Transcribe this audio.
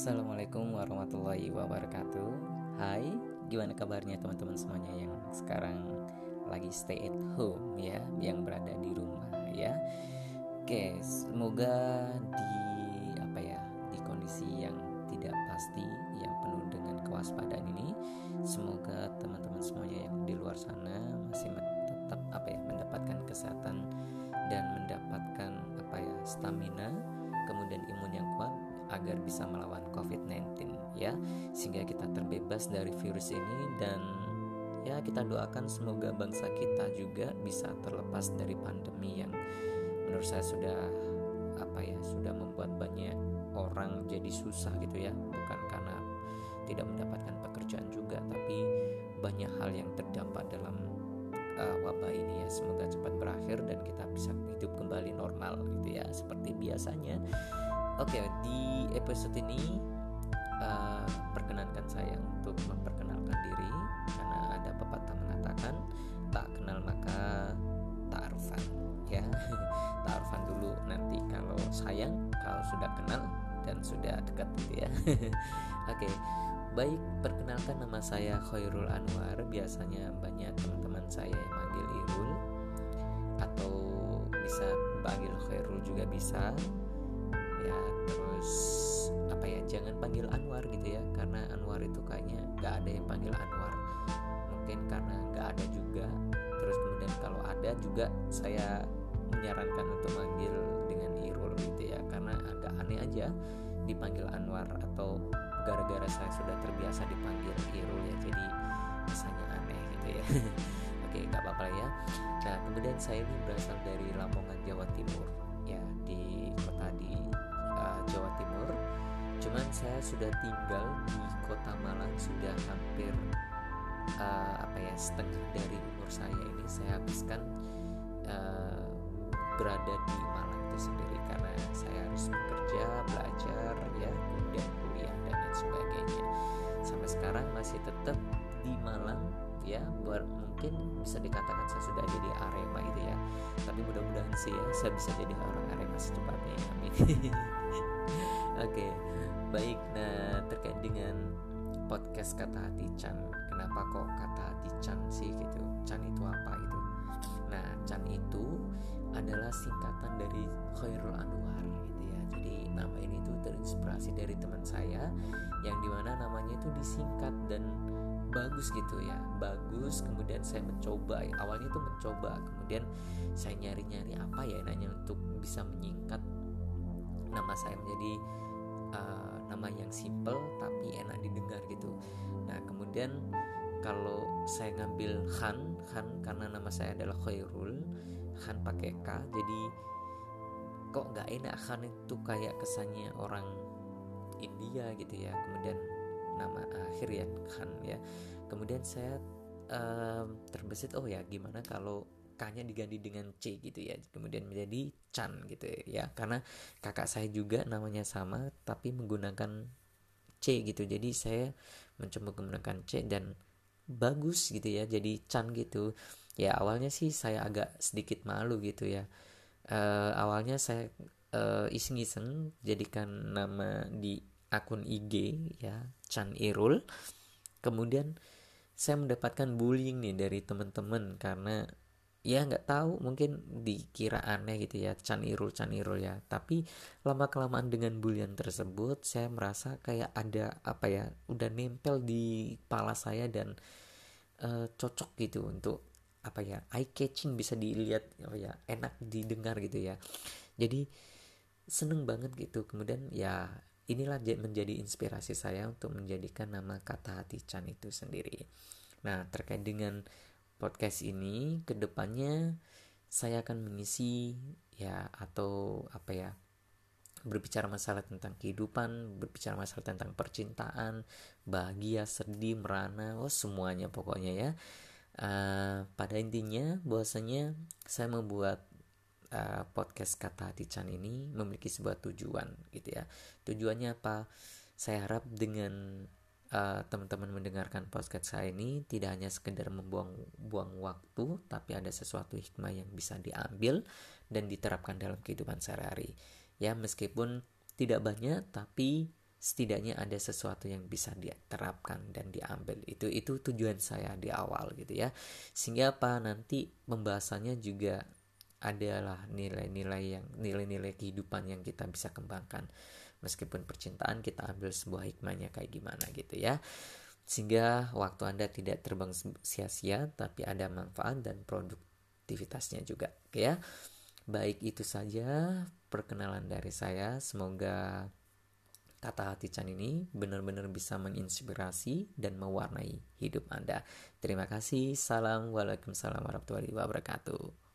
Assalamualaikum warahmatullahi wabarakatuh. Hai, gimana kabarnya teman-teman semuanya yang sekarang lagi stay at home ya Yang berada di rumah ya? Oke, semoga di apa ya di kondisi yang tidak pasti Yang penuh dengan kewaspadaan ini Semoga agar bisa melawan COVID-19 ya. Sehingga kita terbebas dari virus ini dan ya kita doakan semoga bangsa kita juga bisa terlepas dari pandemi yang menurut saya sudah apa ya sudah membuat banyak orang jadi susah gitu ya. Bukan karena tidak mendapatkan pekerjaan juga tapi banyak hal yang terdampak dalam uh, wabah ini ya. Semoga cepat berakhir dan kita bisa hidup kembali normal gitu ya seperti biasanya Oke, okay, di episode ini uh, perkenankan saya untuk memperkenalkan diri karena ada pepatah mengatakan tak kenal maka ta'arufan ya. ta'arufan dulu nanti kalau sayang, kalau sudah kenal dan sudah dekat gitu ya. Oke. Okay. Baik, perkenalkan nama saya Khairul Anwar. Biasanya banyak teman-teman saya yang manggil Irul atau bisa panggil Khairul juga bisa ya terus apa ya jangan panggil Anwar gitu ya karena Anwar itu kayaknya nggak ada yang panggil Anwar. Mungkin karena nggak ada juga. Terus kemudian kalau ada juga saya menyarankan untuk manggil dengan Irul gitu ya karena agak aneh aja dipanggil Anwar atau gara-gara saya sudah terbiasa dipanggil Irul ya jadi rasanya aneh gitu ya. Oke nggak apa-apa ya. Nah kemudian saya ini berasal dari Lamongan Jawa Timur saya sudah tinggal di kota Malang sudah hampir uh, apa ya setengah dari umur saya ini. Saya habiskan uh, berada di Malang itu sendiri karena saya harus bekerja belajar ya kemudian kuliah dan lain sebagainya. Sampai sekarang masih tetap di Malang ya buat mungkin bisa dikatakan saya sudah jadi Arema gitu ya. Tapi mudah-mudahan sih ya saya bisa jadi orang Arema secepatnya amin Oke, baik. Nah, terkait dengan podcast kata hati Chan, kenapa kok kata hati Chan sih gitu? Chan itu apa itu? Nah, Chan itu adalah singkatan dari Khairul Anwar gitu ya. Jadi nama ini tuh terinspirasi dari teman saya yang di mana namanya itu disingkat dan bagus gitu ya bagus kemudian saya mencoba awalnya itu mencoba kemudian saya nyari-nyari apa ya nanya untuk bisa menyingkat nama saya menjadi uh, nama yang simple tapi enak didengar gitu. Nah kemudian kalau saya ngambil Han Han karena nama saya adalah Khairul Han pakai K jadi kok nggak enak Han itu kayak kesannya orang India gitu ya. Kemudian nama akhir ya Han ya. Kemudian saya um, terbesit oh ya gimana kalau K-nya diganti dengan C gitu ya kemudian menjadi Chan gitu ya. Karena kakak saya juga namanya sama tapi menggunakan C gitu. Jadi saya mencoba menggunakan C dan bagus gitu ya jadi Chan gitu. Ya awalnya sih saya agak sedikit malu gitu ya. Uh, awalnya saya uh, iseng-iseng jadikan nama di akun IG ya Chan Irul. Kemudian saya mendapatkan bullying nih dari teman-teman karena ya nggak tahu mungkin dikira aneh gitu ya Chan Irul Chan Irul ya. Tapi lama kelamaan dengan bulian tersebut saya merasa kayak ada apa ya udah nempel di kepala saya dan uh, cocok gitu untuk apa ya eye catching bisa dilihat apa ya enak didengar gitu ya. Jadi seneng banget gitu. Kemudian ya inilah menjadi inspirasi saya untuk menjadikan nama kata hati Chan itu sendiri. Nah terkait dengan podcast ini ke depannya saya akan mengisi ya atau apa ya berbicara masalah tentang kehidupan, berbicara masalah tentang percintaan, bahagia, sedih, merana, oh semuanya pokoknya ya. Uh, pada intinya bahwasanya saya membuat uh, podcast kata hati Chan ini memiliki sebuah tujuan gitu ya. Tujuannya apa? Saya harap dengan uh, teman-teman mendengarkan podcast saya ini tidak hanya sekedar membuang-buang waktu, tapi ada sesuatu hikmah yang bisa diambil dan diterapkan dalam kehidupan sehari-hari. Ya, meskipun tidak banyak, tapi setidaknya ada sesuatu yang bisa dia terapkan dan diambil. Itu itu tujuan saya di awal gitu ya. Sehingga apa? Nanti pembahasannya juga adalah nilai-nilai yang nilai-nilai kehidupan yang kita bisa kembangkan meskipun percintaan kita ambil sebuah hikmahnya kayak gimana gitu ya sehingga waktu Anda tidak terbang sia-sia tapi ada manfaat dan produktivitasnya juga ya baik itu saja perkenalan dari saya semoga kata hati Chan ini benar-benar bisa menginspirasi dan mewarnai hidup Anda. Terima kasih. Salam. Waalaikumsalam warahmatullahi wabarakatuh.